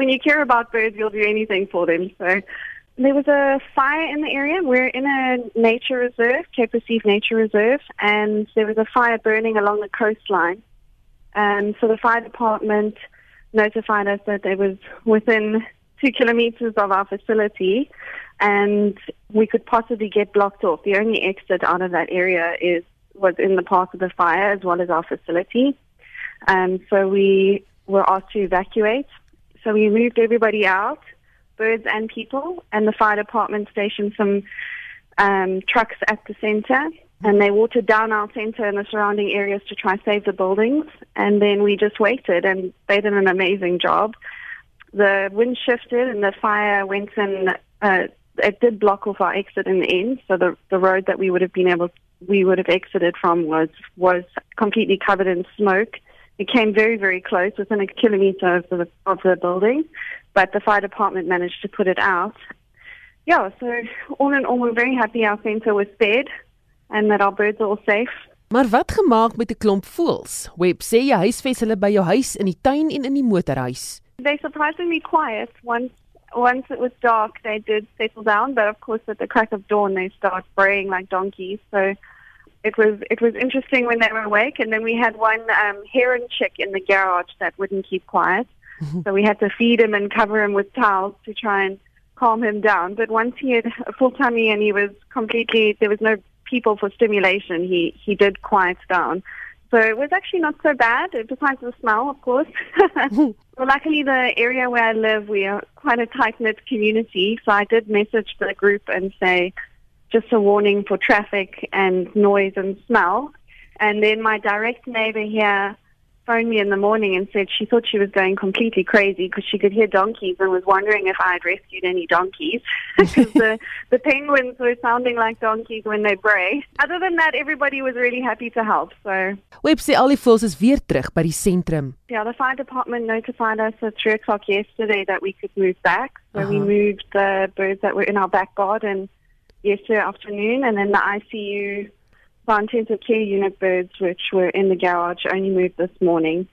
when you care about birds, you'll do anything for them. So there was a fire in the area. We're in a nature reserve, Cape Recife Nature Reserve, and there was a fire burning along the coastline. And so the fire department notified us that it was within two kilometers of our facility and we could possibly get blocked off. The only exit out of that area is was in the path of the fire as well as our facility. Um, so we were asked to evacuate. So we moved everybody out, birds and people, and the fire department stationed some um, trucks at the center. And they watered down our center and the surrounding areas to try save the buildings. And then we just waited, and they did an amazing job. The wind shifted, and the fire went in. Uh, it did block off our exit in the end. So the the road that we would have been able we would have exited from was was completely covered in smoke. It came very very close, within a kilometer of the of the building, but the fire department managed to put it out. Yeah, so all in all, we're very happy our center was spared and that our birds are all safe. Maar wat gemaak met 'n klomp voëls? Web sê jy huisves hulle by jou huis in die tuin en in die motorhuis. They surprisingly quiet once once it was dark, they did settle down, but of course, at the crack of dawn, they start braying like donkeys. So it was it was interesting when they were awake. And then we had one um, heron chick in the garage that wouldn't keep quiet, mm-hmm. so we had to feed him and cover him with towels to try and calm him down. But once he had a full tummy and he was completely there was no people for stimulation, he he did quiet down. So it was actually not so bad, uh, besides the smell, of course. Mm-hmm. well, luckily, the area where I live, we are quite a tight knit community. So I did message the group and say, just a warning for traffic and noise and smell. And then my direct neighbor here phoned me in the morning and said she thought she was going completely crazy because she could hear donkeys and was wondering if I had rescued any donkeys because the the penguins were sounding like donkeys when they bray. Other than that, everybody was really happy to help. So Web sê al die voëls is weer terug by die sentrum. yeah, the fire department notified us at three o'clock yesterday that we could move back. So we Uh-huh. moved the birds that were in our back garden yesterday afternoon, and then the ICU, intensive care unit birds, which were in the garage, only moved this morning.